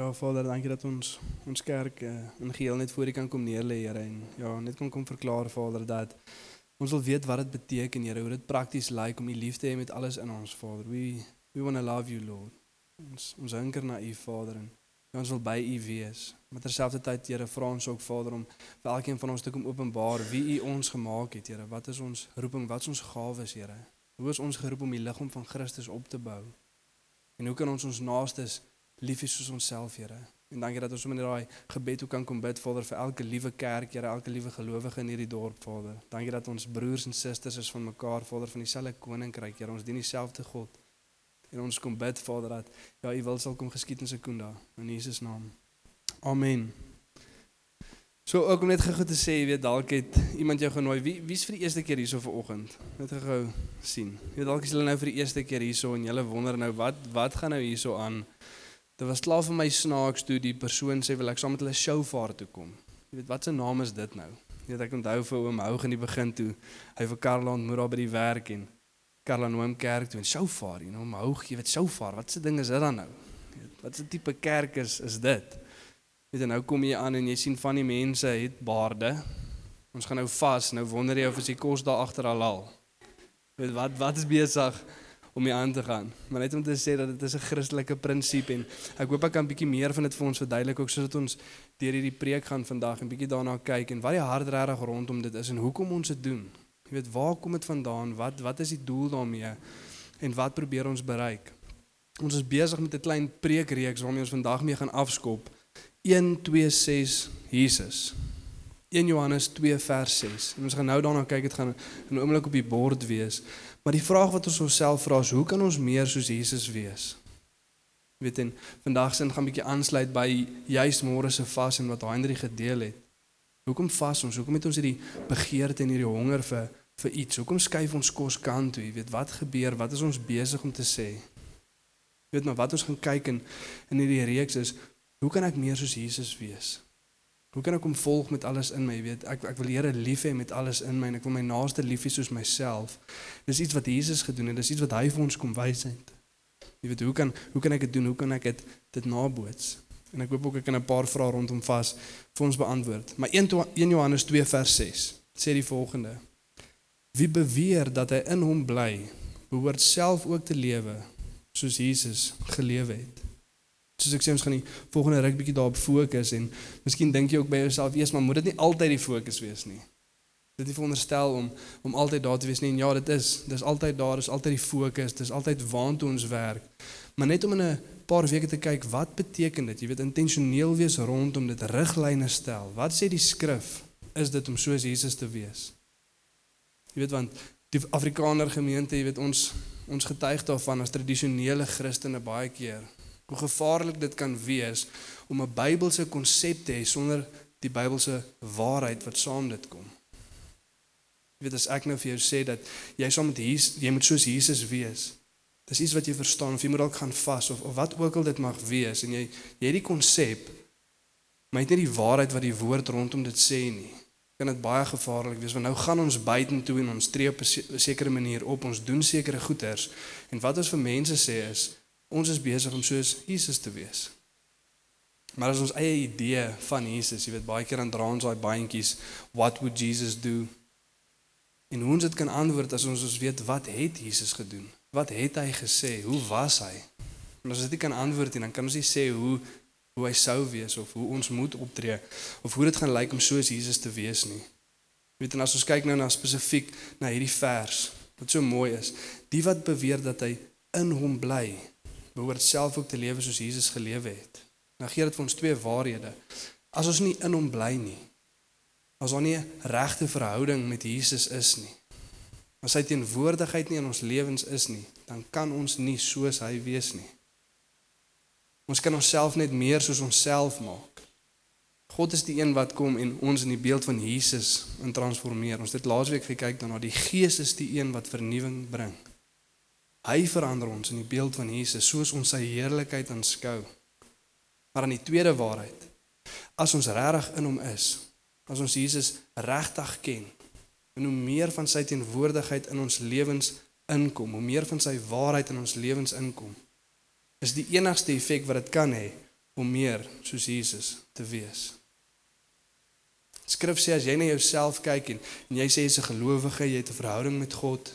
Ja, Vader, dankie dat ons ons kerk uh, in geheel net voor U kan kom neerlê, Here, en ja, net kan kom verklaar, Vader, dat ons wil weet wat dit beteken, Here, hoe dit prakties lyk om U lief te hê met alles in ons, Vader. We we want to love you, Lord. Ons ons hunker na U, Vader, en ja, ons wil by U wees. Maar terselfdertyd, Here, vra ons ook, Vader, om vir elkeen van ons te kom openbaar wie U ons gemaak het, Here. Wat is ons roeping? Wat is ons gawes, Here? Hoe is ons geroep om die liggaam van Christus op te bou? En hoe kan ons ons naastes lief hê soos onsself, Here. En dankie dat ons sommer net daai gebed ook kan kom bid, Vader, vir elke liewe kerk, Here, elke liewe gelowige in hierdie dorp, Vader. Dankie dat ons broers en susters is van mekaar, Vader, van dieselfde koninkryk, Here. Ons dien dieselfde God. En ons kom bid, Vader, dat ja, U wil sal kom geskied in Sekunda in Jesus naam. Amen. So ook om net gou te sê, jy weet dalk het iemand jou genooi. Wie wie's vir die eerste keer hierso vanoggend? Net gou sien. Jy weet dalk is hulle nou vir die eerste keer hierso en hulle wonder nou wat wat gaan nou hierso aan? Dit was klaar vir my snaaks toe die persoon sê wil ek saam met hulle showvaar toe kom. Jy weet wat se naam is dit nou? Jy weet ek onthou vir oom Houg in die begin toe hy vir Karla ontmoet daar by die werk en Karla noem kerk toe en showvaar, jy know, oom Houg, jy weet showvaar, wat se ding is dit dan nou? Jy weet wat se tipe kerk is is dit? Jy weet nou kom jy aan en jy sien van die mense het baarde. Ons gaan nou vas, nou wonder jy of as die kos daar agter halal. Jy weet wat wat is besig om mee aan te gaan. Maar net om te sê dat dit is 'n Christelike prinsip en ek hoop ek kan bietjie meer van dit vir ons verduidelik ook sodat ons deur hierdie preek gaan vandag en bietjie daarna kyk en wat die hart regtig rondom dit is en hoekom ons dit doen. Jy weet, waar kom dit vandaan? Wat wat is die doel daarmee? En wat probeer ons bereik? Ons is besig met 'n klein preekreeks waarmee ons vandag mee gaan afskop. 1 2 6 Jesus. 1 Johannes 2 vers 6. En ons gaan nou daarna kyk, dit gaan 'n oomblik op die bord wees. Maar die vraag wat ons onsself vra is, hoe kan ons meer soos Jesus wees? Jy weet en vandag sin gaan 'n bietjie aansluit by juis môre se vas en wat Hendrik gedeel het. Hoekom vas ons? Hoekom het ons hierdie begeerte en hierdie honger vir vir iets? Hoekom skuif ons kos kant toe? Jy weet wat gebeur? Wat is ons besig om te sê? Jy weet maar wat ons gaan kyk in in hierdie reeks is, hoe kan ek meer soos Jesus wees? Hoe kan ek hom volg met alles in my? Jy weet, ek ek wil die Here lief hê met alles in my en ek wil my naaste lief hê soos myself. Dis iets wat Jesus gedoen het. Dis iets wat hy vir ons kom wys het. Jy weet, hoe kan hoe kan ek dit doen? Hoe kan ek dit dit naboots? En ek hoop ook ek kan 'n paar vrae rondom vas vir ons beantwoord. Maar 1 1 Johannes 2 vers 6 sê die volgende: Wie beweer dat hy in hom bly, behoort self ook te lewe soos Jesus gelewe het soos ek sê ons gaan die volgende ruk bietjie daarop fokus en miskien dink jy ook by jouself eers maar moet dit nie altyd die fokus wees nie. Dit is veronderstel om om altyd daar te wees nie en ja dit is dis altyd daar is altyd die fokus dis altyd waantoe ons werk. Maar net om in 'n paar weke te kyk wat beteken dit? Jy weet intentioneel wees rondom dit riglyne stel. Wat sê die skrif? Is dit om soos Jesus te wees? Jy weet want die Afrikaner gemeente, jy weet ons ons getuig daarvan as tradisionele Christene baie keer hoe gevaarlik dit kan wees om 'n Bybelse konsep te hê sonder die Bybelse waarheid wat saam dit kom. Jy weet as ek nou vir jou sê dat jy saam met Jesus, jy moet soos Jesus wees. Dis iets wat jy verstaan of jy moet dalk gaan vas of of wat ook al dit mag wees en jy jy het die konsep maar jy het nie die waarheid wat die woord rondom dit sê nie. Kan dit baie gevaarlik wees want nou gaan ons buitentoe en ons tree op 'n sekere manier op, ons doen sekere goeders en wat ons vir mense sê is Ons is besig om soos Jesus te wees. Maar as ons eie idee van Jesus, jy weet baie keer dan dra ons daai bandjies, what would Jesus do? En hoe ons dit kan antwoord as ons ons weet wat het Jesus gedoen? Wat het hy gesê? Hoe was hy? En as dit kan antwoord en dan kan ons nie sê hoe hoe hy sou wees of hoe ons moet optree of hoe dit gaan lyk om soos Jesus te wees nie. Jy weet en as ons kyk nou na spesifiek na hierdie vers wat so mooi is, die wat beweer dat hy in hom bly, behoort self ook te lewe soos Jesus gelewe het. Nou gee dit vir ons twee waarhede. As ons nie in hom bly nie, as daar nie 'n regte verhouding met Jesus is nie, as hy teenwoordigheid nie in ons lewens is nie, dan kan ons nie soos hy wees nie. Ons kan onsself net meer soos onsself maak. God is die een wat kom en ons in die beeld van Jesus in transformeer. Ons het laasweek gekyk daarna die Gees is die een wat vernuwing bring. Hy verander ons in die beeld van Jesus soos ons sy heerlikheid aanskou. Maar aan die tweede waarheid, as ons regtig in hom is, as ons Jesus regtig ken, en hoe meer van sy teenwoordigheid in ons lewens inkom, hoe meer van sy waarheid in ons lewens inkom, is die enigste effek wat dit kan hê om meer soos Jesus te wees. Skrif sê as jy na jouself kyk en, en jy sê jy's 'n gelowige, jy het 'n verhouding met God,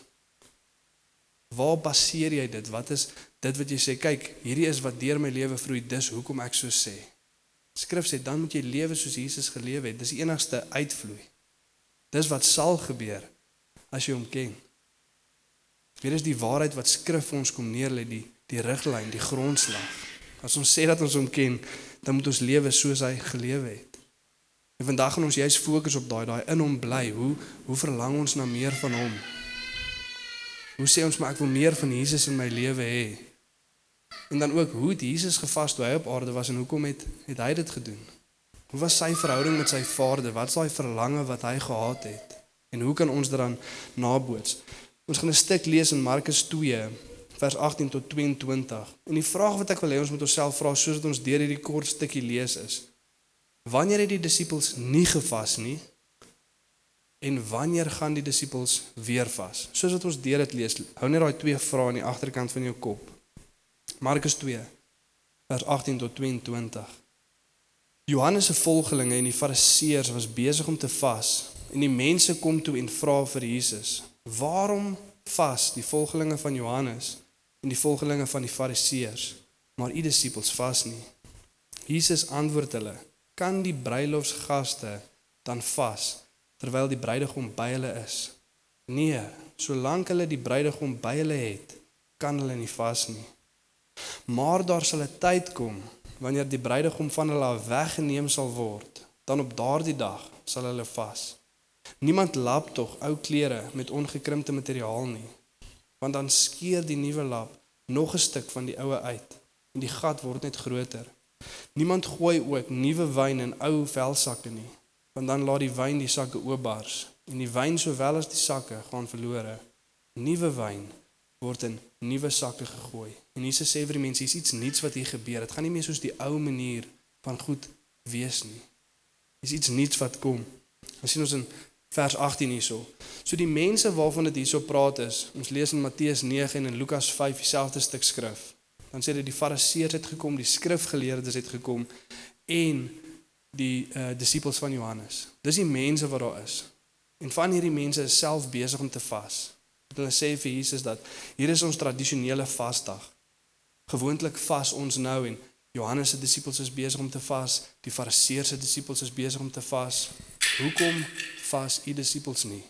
waar baseer jy dit? Wat is dit wat jy sê, kyk, hierdie is wat deur my lewe vloei, dis hoekom ek so sê. Skrif sê dan moet jy lewe soos Jesus gelewe het. Dis die enigste uitvloei. Dis wat sal gebeur as jy hom ken. Dit is die waarheid wat skrif ons kom neerlê, die die riglyn, die grondslag. As ons sê dat ons hom ken, dan moet ons lewe soos hy gelewe het. En vandag gaan ons juist fokus op daai daai in hom bly. Hoe hoe verlang ons na meer van hom? Hoe sê ons maar ek wil meer van Jesus in my lewe hê? En dan ook hoe het Jesus gevas toe hy op aarde was en hoekom het het hy dit gedoen? Hoe was sy verhouding met sy Vader? Wat is daai verlange wat hy gehad het? En hoe kan ons daaraan naboots? Ons gaan 'n stuk lees in Markus 2 vers 18 tot 22. En die vraag wat ek wil hê ons moet onsself vra soos dit ons deur hierdie kort stukkie lees is: Wanneer het die disippels nie gevas nie? En wanneer gaan die disippels weer vas? Soos wat ons deur dit lees, hou net daai twee vrae aan die agterkant van jou kop. Markus 2 vers 18 tot 22. Johannes se volgelinge en die fariseërs was besig om te vas en die mense kom toe en vra vir Jesus: "Waarom vas die volgelinge van Johannes en die volgelinge van die fariseërs, maar u disippels vas nie?" Jesus antwoord hulle: "Kan die bruilofsgaste dan vas terwyl die bruidegom by hulle is? Nee, solank hulle die bruidegom by hulle het, kan hulle nie vas nie." Maar daar sal 'n tyd kom wanneer die bruidegom van hulle af weggeneem sal word, dan op daardie dag sal hulle vas. Niemand lap tog ou klere met ongekrimpte materiaal nie, want dan skeur die nuwe lap nog 'n stuk van die oue uit en die gat word net groter. Niemand gooi ook nuwe wyn in ou velsakke nie, want dan laat die wyn die sakke oopbars en die wyn sowel as die sakke gaan verlore. Nuwe wyn word in nuwe sakke gegooi. En Jesus sê vir die mense, hier's iets nuuts wat hier gebeur. Dit gaan nie meer soos die ou manier van goed wees nie. Hier's iets nuuts wat kom. Ons sien ons in vers 18 hierso. So die mense waarvan dit hierso praat is, ons lees in Matteus 9 en in Lukas 5 dieselfde stuk skrif. Dan sê dit die fariseërs het gekom, die skrifgeleerdes het gekom en die uh, disippels van Johannes. Dis die mense wat daar is. En van hierdie mense is self besig om te vas. Hulle sê vir Jesus dat hier is ons tradisionele vasdag. Gewoonlik vas ons nou en Johannes se disippels is besig om te vas, die Fariseërs se disippels is besig om te vas. Hoekom vas u disippels nie?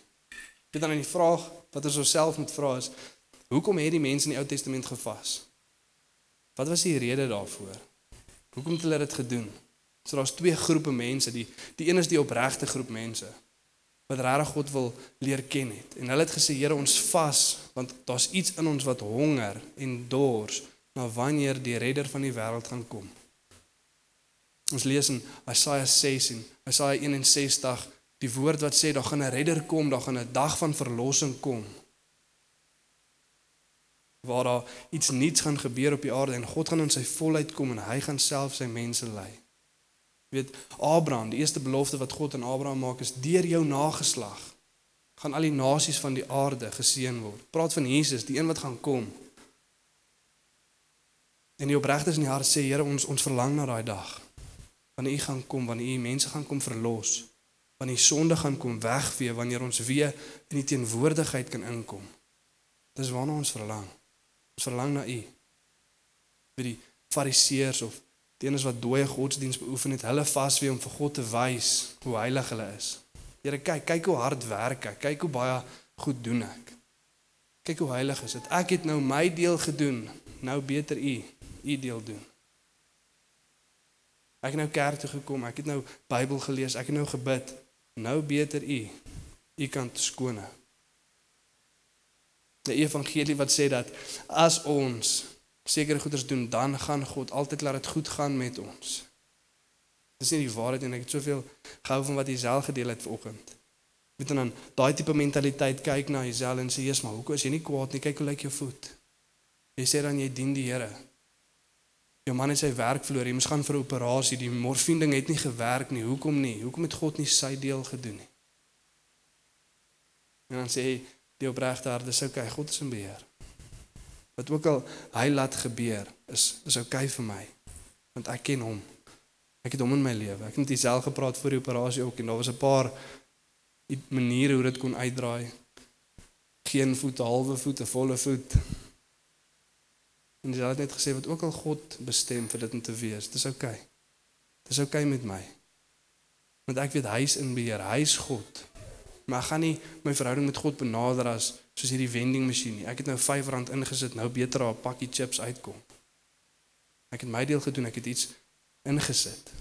Dit dan 'n vraag wat ons osself moet vra is, hoekom het die mense in die Ou Testament gevas? Wat was die rede daarvoor? Hoekom het hulle dit gedoen? So daar's twee groepe mense, die die een is die opregte groep mense wat regtig God wil leer ken het. En hulle het gesê Here ons vas want daar's iets in ons wat honger en dors na wanneer die redder van die wêreld gaan kom. Ons lees in Jesaja 6 en Jesaja 61 die woord wat sê daar gaan 'n redder kom, daar gaan 'n dag van verlossing kom. Waar daar iets nuuts gaan gebeur op die aarde en God gaan in sy volheid kom en hy gaan self sy mense lei weet Abraham, die eerste belofte wat God aan Abraham maak is deur jou nageslag gaan al die nasies van die aarde geseën word. Praat van Jesus, die een wat gaan kom. En die opregtes in die hart sê Here, ons ons verlang na daai dag wanneer U gaan kom, wanneer U mense gaan kom verlos, wanneer die sonde gaan kom wegvee, wanneer ons weer in die teenwoordigheid kan inkom. Dis waarna ons verlang. Ons verlang na U. Vir die fariseërs of Enes wat dooie godsdiens beoefen het, hulle vas weer om vir God te wys hoe heilig hulle is. Here, kyk, kyk hoe hard werk ek. Kyk hoe baie goed doen ek. Kyk hoe heilig is dit. Ek het nou my deel gedoen. Nou beter u u deel doen. Ek het nou kerk toe gekom. Ek het nou Bybel gelees. Ek het nou gebid. Nou beter u u kan skoon. Die evangelie wat sê dat as ons sekere goeders doen, dan gaan God altyd laat dit goed gaan met ons. Dis nie die waarheid en ek het soveel gehou van wat Isel gedeel het vanoggend. Weet dan daai tipe mentaliteit kyk na Isel en sê Jesus, maar hoekom as jy nie kwaad nie, kyk hoe lyk jou voet. Jy sê dan jy dien die Here. Jou man het sy werk verloor, hy moes gaan vir 'n operasie, die morfine ding het nie gewerk nie. Hoekom nie? Hoekom het God nie sy deel gedoen nie? En dan sê die opregte hart, dis okay, God is in beheer. Wat ook al hy laat gebeur, is is okay vir my. Want ek ken hom. Ek het hom in my lewe. Ek het met homself gepraat voor die operasie ook en daar was 'n paar maniere hoe dit kon uitdraai. Geen voet, halwe voet, 'n volle voet. En hy het net gesê wat ook al God bestem vir dit om te wees, dis oukei. Okay. Dis oukei okay met my. Want ek weet hy's in beheer, hy's God. Maar ek gaan nie my verhouding met God benader as soos hierdie vending masjien nie. Ek het nou R5 ingesit, nou beter daar 'n pakkie chips uitkom. Ek het my deel gedoen, ek het iets ingesit.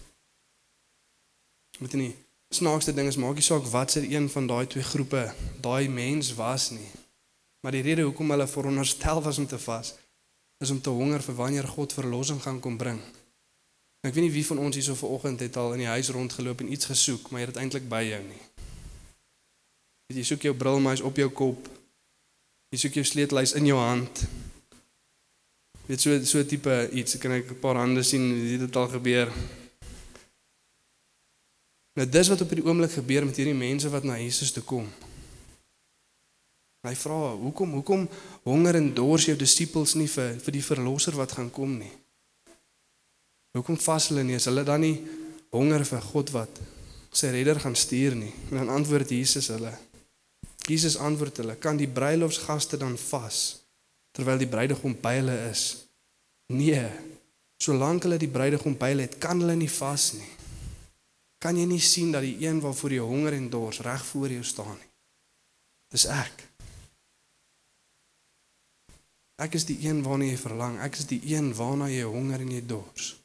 Moet nie snaakste ding is maak nie saak wat se een van daai twee groepe daai mens was nie. Maar die rede hoekom hulle veronderstel was om te vas is om te honger vir wanneer God verlossing gaan kom bring. Ek weet nie wie van ons hierso vanoggend het al in die huis rondgeloop en iets gesoek, maar jy het eintlik by jou nie. Jy soek jou brilmuis op jou kop. Jy soek jou sleutellys in jou hand. Dit so so tipe iets, kan ek 'n paar hande sien, dit het al gebeur. Nou dis wat op hierdie oomblik gebeur met hierdie mense wat na Jesus toe kom. Hy vra, "Hoekom hoekom honger en dors jou disippels nie vir vir die verlosser wat gaan kom nie?" Hoekom vas hulle nie? Is hulle dan nie honger vir God wat sy redder gaan stuur nie? En dan antwoord Jesus hulle. Jesus antwoord hulle, "Kan die bruilofsgaste dan vas terwyl die bruidegom by hulle is?" Nee. Solank hulle die bruidegom by hulle het, kan hulle nie vas nie. Kan jy nie sien dat die een waarvoor jy honger en dors reg voor jou staan nie? Dis ek. Ek is die een waarna jy verlang. Ek is die een waarna jy honger en jy dors.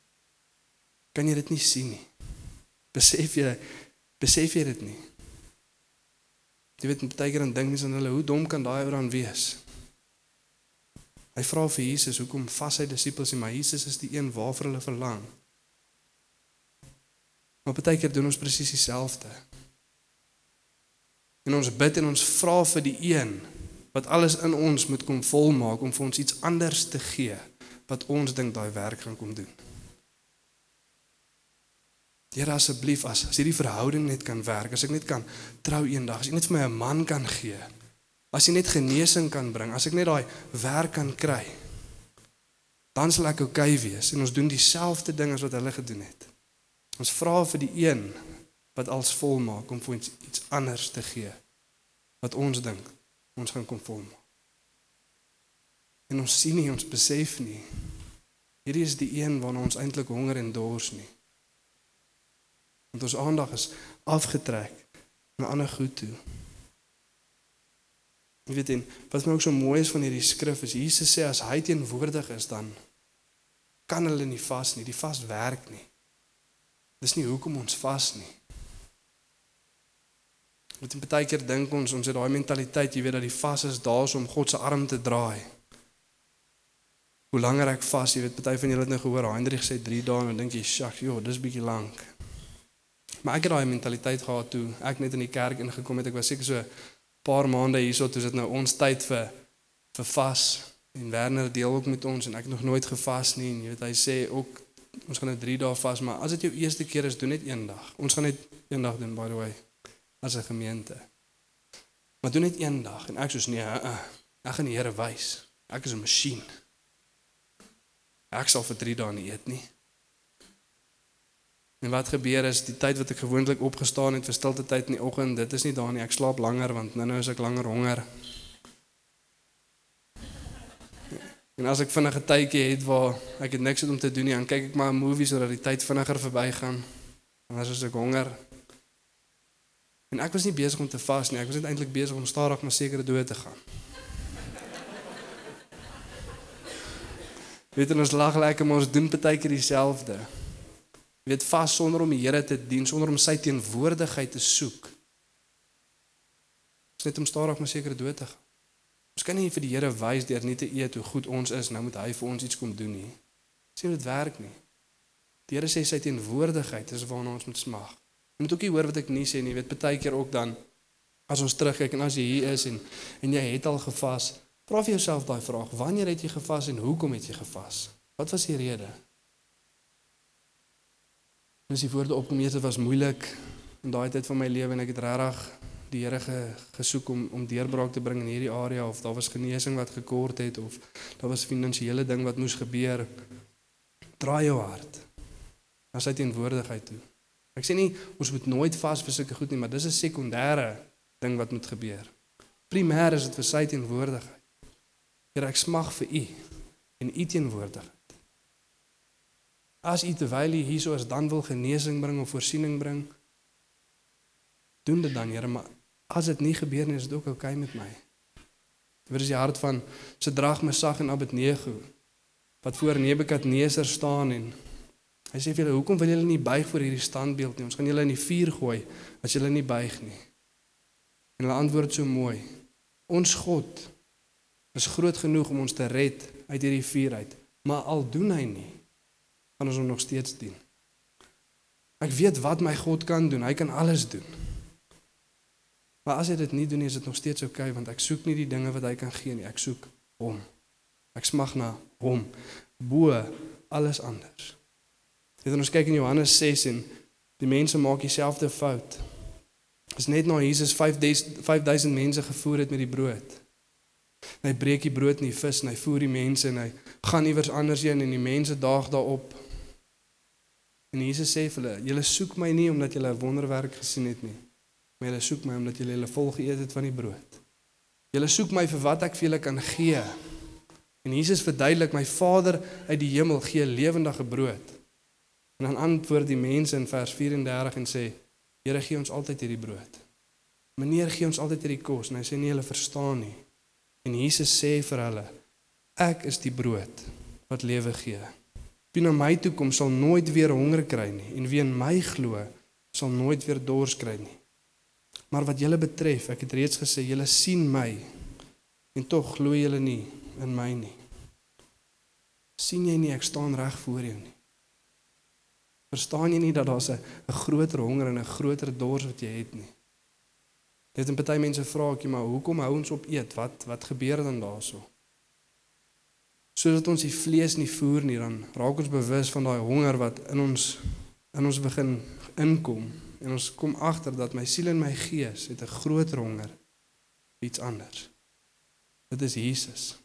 Kan jy dit nie sien nie? Besef jy besef jy dit nie? Jy weet baie keer dan dink mense aan hulle, hoe dom kan daai ou dan wees? Hy vra vir Jesus hoekom vas hy disippels nie, maar Jesus is die een waarvoor hulle verlang. Maar baie keer doen ons presies dieselfde. En ons bid en ons vra vir die een wat alles in ons moet kom volmaak om vir ons iets anders te gee wat ons dink daai werk gaan kom doen. Here asseblief as as hierdie verhouding net kan werk, as ek net kan trou eendag, as jy net vir my 'n man kan gee, as jy net genesing kan bring, as ek net daai werk kan kry, dan sal ek oukei okay wees en ons doen dieselfde ding as wat hulle gedoen het. Ons vra vir die een wat als volmaak om vir ons iets anders te gee wat ons dink ons gaan kom vorm. En ons sien nie, ons besef nie. Hierdie is die een waarna ons eintlik honger en dors nie. Want ons aandag is afgetrek na ander goed toe. Jy weet en wat my ook so mooi is van hierdie skrif is Jesus sê as hy teenwoordig is dan kan hulle nie vas nie, die vas werk nie. Dis nie hoekom ons vas nie. Met 'n baie keer dink ons ons het daai mentaliteit, jy weet dat die vas is daar om God se arm te draai. Hoe langer ek vas, jy weet baie van julle het nou gehoor Hendrik sê 3 dae en dan dink jy, "Sjoe, joh, dis bietjie lank." Maar ek het daai mentaliteit gehad toe ek net in die kerk ingekom het. Ek was seker so 'n paar maande hierso toe dit nou ons tyd vir vir vas en Werner deel ook met ons en ek het nog nooit gevas nie en jy weet hy sê ook ons gaan nou 3 dae vas, maar as dit jou eerste keer is, doen net een dag. Ons gaan net een dag doen by the way as 'n gemeente. Maar doen net een dag en ek soos nee, uh, ek gaan die Here wys. Ek is 'n masjien. Ek sal vir 3 dae nie eet nie. En wat gebeur is die tyd wat ek gewoonlik opgestaan het vir stilte tyd in die oggend, dit is nie daar nie. Ek slaap langer want nou nou is ek langer honger. En as ek vinnige tydjie het waar ek het niks om te doen nie, dan kyk ek maar 'n movie sodat die tyd vinniger verbygaan. En as ek honger, En ek was nie besig om te vas nie, ek was net eintlik besig om stadig maar seker dood te gaan. Weet ons lag lekker maar ons doen baie keer dieselfde. Jy weet vas sonder om die Here te dien, sonder om sy teenwoordigheid te soek. Is net om stadig maar seker dood te gaan. Ons kan nie vir die Here wys deur nie te eet hoe goed ons is, nou moet hy vir ons iets kom doen nie. Sien dit werk nie. Die Here sê sy teenwoordigheid is waarna ons moet smag. Jy moet ook nie hoor wat ek nie sê nie. Jy weet baie keer ook dan as ons terugkyk en as jy hier is en en jy het al gevas, vra vir jouself daai vraag: Wanneer het jy gevas en hoekom het jy gevas? Wat was die rede? En as die woorde opkom, dit was moeilik in daai tyd van my lewe en ek het regtig die Here ge, gesoek om om deurbraak te bring in hierdie area of daar was genesing wat gekort het of daar was finansiële ding wat moes gebeur. Draai jou hart na sy teenwoordigheid toe. Ek sê nie ons moet nooit vas vir sulke goed nie, maar dis 'n sekondêre ding wat moet gebeur. Primêr is dit vir sy teenwoordigheid. Here, ek smag vir u en u teenwoordigheid. As u terwyl u hierso is dan wil genesing bring of voorsiening bring, doen dit dan, Here, maar as dit nie gebeur nie, is dit ook oukei okay met my. Dit is die hart van Sedrag, Mesach en Abednego wat voor Nebukadneser staan en hy sê vir hulle, "Hoekom wil julle nie buig voor hierdie standbeeld nie? Ons gaan julle in die vuur gooi as julle nie buig nie." En hulle antwoord so mooi: "Ons God is groot genoeg om ons te red uit hierdie vuur uit, maar al doen hy nie, gaan ons hom nog steeds dien." Ek weet wat my God kan doen. Hy kan alles doen. Maar as hy dit nie doen nie, is dit nog steeds oukei okay, want ek soek nie die dinge wat hy kan gee nie. Ek soek hom. Ek smag na hom bo alles anders. Dit ons kyk in Johannes 6 en die mense maak dieselfde fout. Is net na Jesus 5000 5000 mense gevoer het met die brood. Hy breek die brood en die vis en hy voer die mense en hy gaan iewers anders heen en die mense daag daarop. En Jesus sê vir hulle: "Julle soek my nie omdat julle 'n wonderwerk gesien het nie, maar julle soek my omdat julle hulle vol geëet het van die brood. Julle soek my vir wat ek vir julle kan gee." En Jesus verduidelik: "My Vader uit die hemel gee lewendige brood." En dan antwoord die mense in vers 34 en sê: "Here, gee ons altyd hierdie brood." Meneer gee ons altyd hierdie kos en hy sê nie hulle verstaan nie. En Jesus sê vir hulle: Ek is die brood wat lewe gee. Wie na my toe kom sal nooit weer honger kry nie en wie in my glo sal nooit weer dors kry nie. Maar wat julle betref, ek het reeds gesê, julle sien my en tog glo julle nie in my nie. sien jy nie ek staan reg voor jou nie? Verstaan jy nie dat daar 'n 'n groter honger en 'n groter dors wat jy het nie? Dit en party mense vra ek, maar hoekom hou ons op eet? Wat wat gebeur dan daarso? Sodat ons die vlees nie voer nie, dan raak ons bewus van daai honger wat in ons in ons begin inkom en ons kom agter dat my siel en my gees het 'n groter honger iets anders. Dit is Jesus.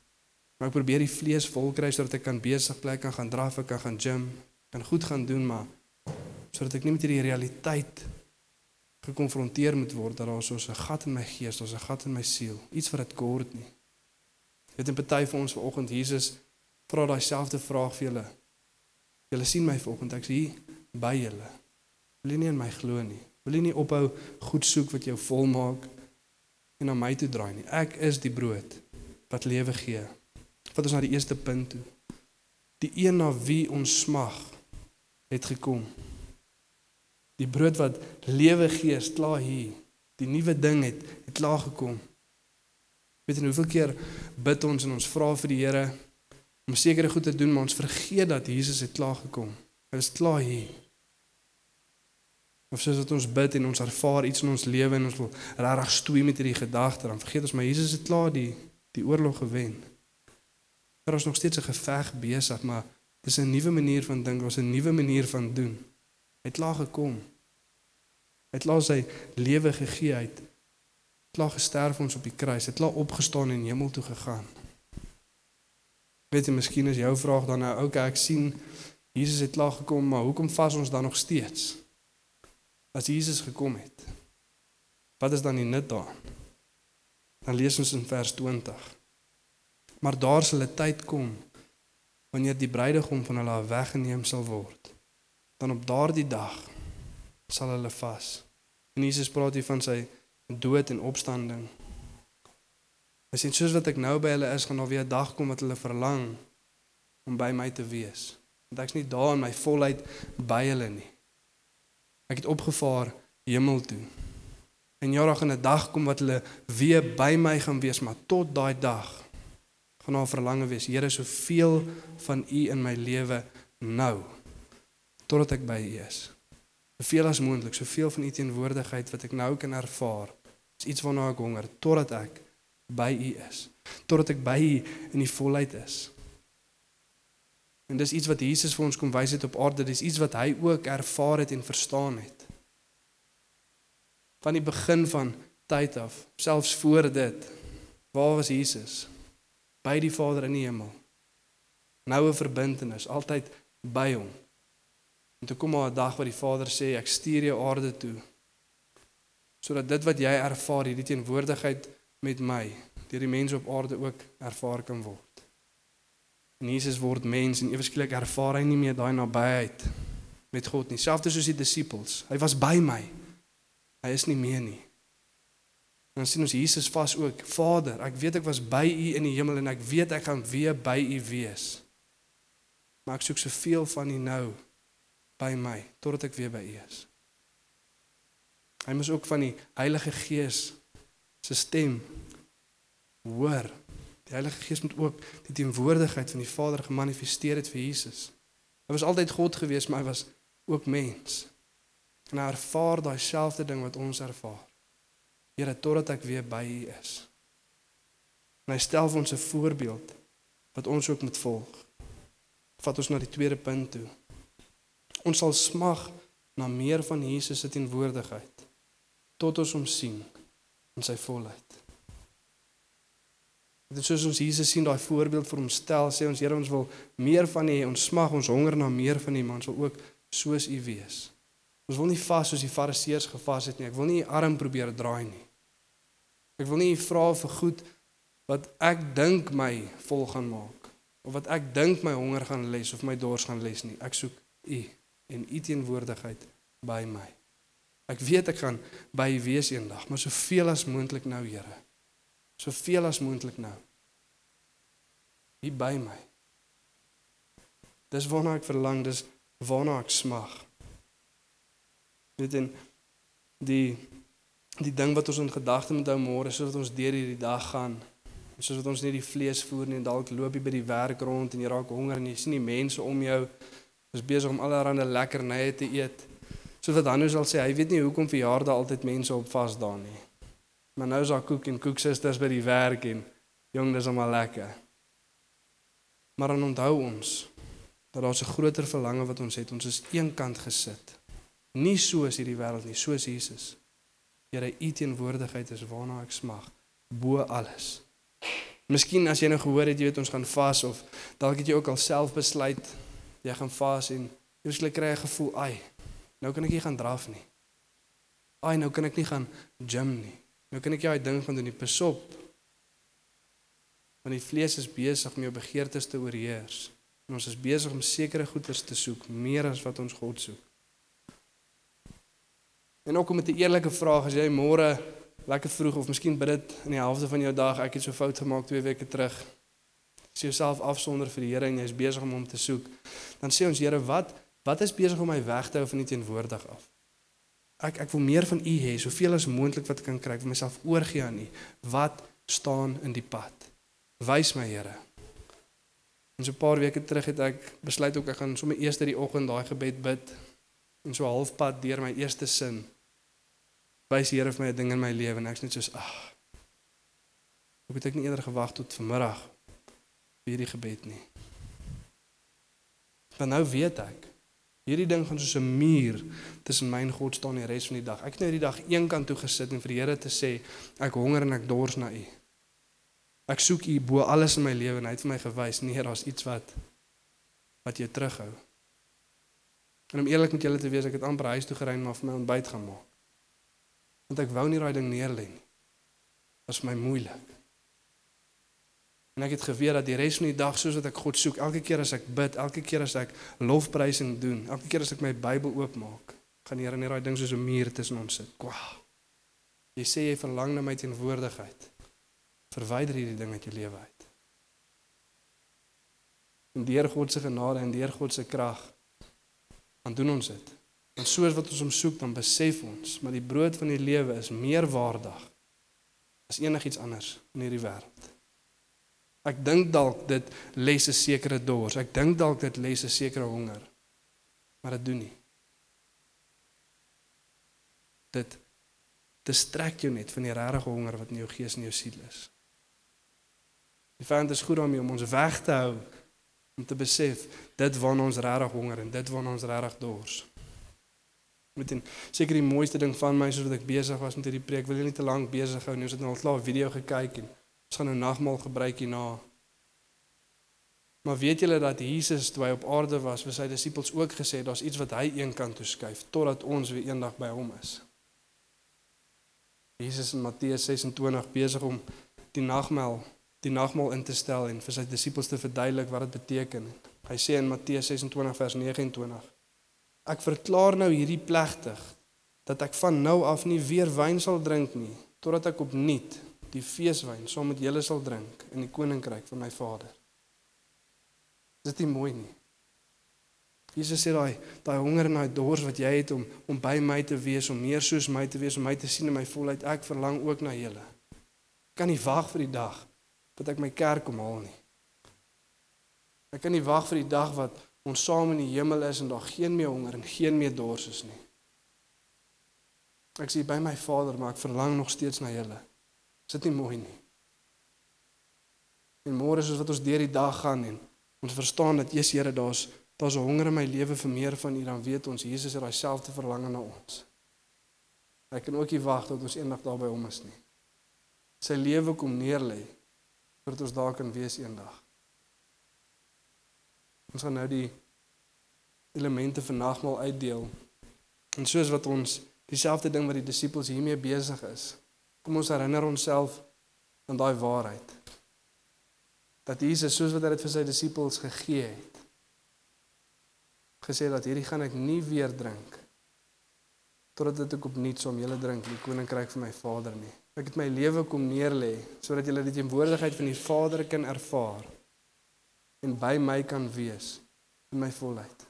Maar ek probeer die vlees vol kry sodat ek kan besig plek kan gaan draf, ek kan gaan gym, kan goed gaan doen, maar sodat ek nie met hierdie realiteit gekonfronteer moet word dat daar so 'n gat in my gees, daar's 'n gat in my siel, iets wat dit kort nie. Dit en party vir ons vanoggend Jesus vra daai selfde vraag vir julle. Julle sien my vanoggend, ek's hier by julle. Wil jy nie in my glo nie? Wil jy nie ophou goed soek wat jou volmaak en na my toe draai nie? Ek is die brood wat lewe gee. Wat ons na die eerste punt toe. Die een na wie ons smag het gekom. Die brood wat lewe gee, is klaar hier. Die nuwe ding het het klaar gekom. Weet jy hoeveel keer bid ons en ons vra vir die Here om sekere goed te doen, maar ons vergeet dat Jesus het klaar gekom. Hy is klaar hier. Of soos dat ons bid en ons ervaar iets in ons lewe en ons wil regtig stoei met hierdie gedagte, dan vergeet ons maar Jesus het klaar die die oorlog gewen. Daar is nog steeds 'n geveg besig, maar dis 'n nuwe manier van dink, ons 'n nuwe manier van doen het klaar gekom. Hy het klaar sy lewe gegee uit. Klaar gesterf ons op die kruis. Het klaar opgestaan en hemel toe gegaan. Weet jy, miskien is jou vraag dan nou, okay, ek sien Jesus het klaar gekom, maar hoekom vas ons dan nog steeds? As Jesus gekom het. Wat is dan die nut daarin? Dan lees ons in vers 20. Maar daar sal 'n tyd kom wanneer die bruidegom van hulle weggeneem sal word dan op daardie dag sal hulle vas. En Jesus praat hier van sy dood en opstanding. Sê soos wat ek nou by hulle is, gaan daar weer 'n dag kom wat hulle verlang om by my te wees. Want ek's nie daar in my volheid by hulle nie. Ek het opgevaar hemel toe. En ja, daar gaan 'n dag kom wat hulle weer by my gaan wees, maar tot daai dag gaan daar verlange wees. Here, soveel van U in my lewe nou totdat ek by U is. Soveel as moontlik, soveel van U teenwoordigheid wat ek nou kan ervaar. Is iets waarna ek honger totdat ek by U is. Totdat ek by U in die volheid is. En dis iets wat Jesus vir ons kom wys het op aarde, dis iets wat hy ook ervaar het en verstaan het. Van die begin van tyd af, selfs voor dit, waar was Jesus? By die Vader in die hemel. Noue verbintenis, altyd by hom. En toe kom maar 'n dag wat die Vader sê ek stuur jou aarde toe sodat dit wat jy ervaar, hierdie teenwoordigheid met my, deur die mense op aarde ook ervaar kan word. En Jesus word mens en ewe skielik ervaar hy nie meer daai nabyheid met God nie, selfs soos die disippels. Hy was by my. Hy is nie meer nie. En dan sien ons Jesus vas ook, Vader, ek weet ek was by U in die hemel en ek weet ek gaan weer by U wees. Maar ek soek soveel van U nou by my totdat ek weer by U is. Hy moet ook van die Heilige Gees se stem hoor. Die Heilige Gees moet ook die teenwoordigheid van die Vader gemanifesteer het vir Jesus. Hy was altyd God gewees, maar hy was ook mens. En hy ervaar daai selfde ding wat ons ervaar. Here, totdat ek weer by U is. En hy stel vir ons 'n voorbeeld wat ons ook moet volg. Vat ons na die tweede punt toe. Ons sal smag na meer van Jesus se teenwoordigheid tot ons hom sien in sy volheid. Dit is soos ons Jesus sien daai voorbeeld vir hom stel, sê ons Here ons wil meer van U, ons smag, ons honger na meer van U, maar ons wil ook soos U wees. Ons wil nie vas soos die Fariseërs gevas het nie. Ek wil nie U arm probeer draai nie. Ek wil nie U vra vir goed wat ek dink my vol gaan maak of wat ek dink my honger gaan les of my dors gaan les nie. Ek soek U en U teenwoordigheid by my. Ek weet ek gaan by U wees eendag, maar soveel as moontlik nou, Here. Soveel as moontlik nou. Hier by my. Dis waarna ek verlang, dis waarna ek smag. Weet en die die ding wat ons in gedagte moet hou môre sodat ons deur hierdie dag gaan sodat ons nie die vlees voer nie en dalk loop jy by die werk rond en jy raak honger en jy sien die mense om jou is besig om allerlei lekkernye te eet. Soos wat Hanno sal sê, hy weet nie hoekom verjaardae altyd mense op vasdaan nie. Maar nou is daar koek en koeksusters by die werk en jong, dis almal lekker. Maar dan onthou ons dat daar 'n groter verlange wat ons het. Ons is eenkant gesit. Nie soos hierdie wêreld nie, soos Jesus. Here, u teenwoordigheid is waarna ek smag bo alles. Miskien as jy nou gehoor het jy weet ons gaan vas of dalk het jy ook al self besluit jy gaan vas en jy skielik kry 'n gevoel, "Ai, nou kan ek nie gaan draf nie. Ai, nou kan ek nie gaan gym nie. Nou kan ek jy daai ding gaan doen, die pesop." Want die vlees is besig om jou begeertes te oorheers. En ons is besig om sekere goederes te soek meer as wat ons God soek. En ook om met 'n eerlike vraag as jy môre lekker vroeg of miskien bid dit in die helfte van jou dag, ek het so fout gemaak 2 weke terug. As jy jouself afsonder vir die Here en jy's besig om hom te soek, dan sê ons Here, wat wat is besig om my weg te hou van U teenwoordig af? Ek ek wil meer van U hê, soveel as moontlik wat ek kan kry, wil myself oorgee aan U. Wat staan in die pad? Wys my, Here. En so 'n paar weke terug het ek besluit ook ek gaan sommer eers die oggend daai gebed bid en so halfpad deur my eerste sin wys die Here vir my 'n ding in my lewe en ek's net soos ag. Ek het ek nie eerder gewag tot vanmiddag vir hierdie gebed nie. Maar nou weet ek hierdie ding gaan soos 'n muur tussen my en God staan die res van die dag. Ek het nou hierdie dag eenkant toe gesit en vir die Here te sê ek honger en ek dors na U. Ek soek U bo alles in my lewe en hy het vir my gewys nee, daar's iets wat wat jou terughou. En om eerlik met julle te wees, ek het amper huis toe gery maar vir my ontbyt gaan maak want ek wou nie daai ding neerlê nie. Was vir my moeilik. En ek het geweet dat die res van die dag soos wat ek God soek, elke keer as ek bid, elke keer as ek lofprysing doen, elke keer as ek my Bybel oopmaak, gaan die Here net daai ding soos 'n muur tussen ons sit. Kwaa. Jy sê jy verlang na my teenwoordigheid. Verwyder hierdie ding uit jou lewe uit. En deur God se genade en deur God se krag dan doen ons dit. En soos wat ons hom soek, dan besef ons, maar die brood van die lewe is meer waardig as enigiets anders in hierdie wêreld. Ek dink dalk dit les 'n sekere dors. Ek dink dalk dit les 'n sekere honger. Maar dit doen nie. Dit distrek jou net van die regte honger wat in jou gees en jou siel is. Die vyand is goed daarmee om ons weg te hou om te besef dit waarna ons regtig honger en dit waarna ons regtig dors. Met 'n seker die mooiste ding van my soos wat ek besig was met hierdie preek, wil jy nie te lank besig hou nie. Ons het nou al klaar 'n video gekyk en ons gaan nou nagmaal gebruik hierna. Maar weet julle dat Jesus toe hy op aarde was, vir sy disippels ook gesê daar's iets wat hy eenkant toe skuif totdat ons weer eendag by hom is. Jesus in Matteus 26 besig om die nagmaal die nagmaal in te stel en vir sy disippels te verduidelik wat dit beteken. Hy sê in Matteus 26 vers 29: Ek verklaar nou hierdie plegtig dat ek van nou af nie weer wyn sal drink nie totdat ek opnuut die feeswyn saam met julle sal drink in die koninkryk van my Vader. Is dit nie mooi nie? Jesus sê daai daai honger en daai dors wat jy het om om by my te wees, om meer soos my te wees, om my te sien in my volheid, ek verlang ook na julle. Ek kan nie wag vir die dag dat ek my kerk kom haal nie. Ek kan nie wag vir die dag wat ons saam in die hemel is en daar geen meer honger en geen meer dors is nie. Ek sê by my Vader, maar ek verlang nog steeds na julle. Is dit nie mooi nie? En môre soos wat ons deur die dag gaan en ons verstaan dat Jesus Here daar's daar's 'n honger in my lewe vir meer van U, dan weet ons Jesus het daai selfde verlange na ons. Ek kan ook nie wag tot ons eendag daar by hom is nie. Sy lewe kom neerlê sodat ons daar kan wees eendag. Ons gaan nou die elemente van nagmaal uitdeel. En soos wat ons dieselfde ding wat die disippels hiermee besig is, kom ons herinner onsself aan daai waarheid. Dat Jesus soos wat hy dit vir sy disippels gegee het, gesê dat hierdie gaan ek nie weer drink totdat dit ek opnuut saam julle drink in die koninkryk van my Vader nie. Ek het my lewe kom neerlê sodat julle die teenwoordigheid van die Vader kan ervaar en by my kan wees in my volheid.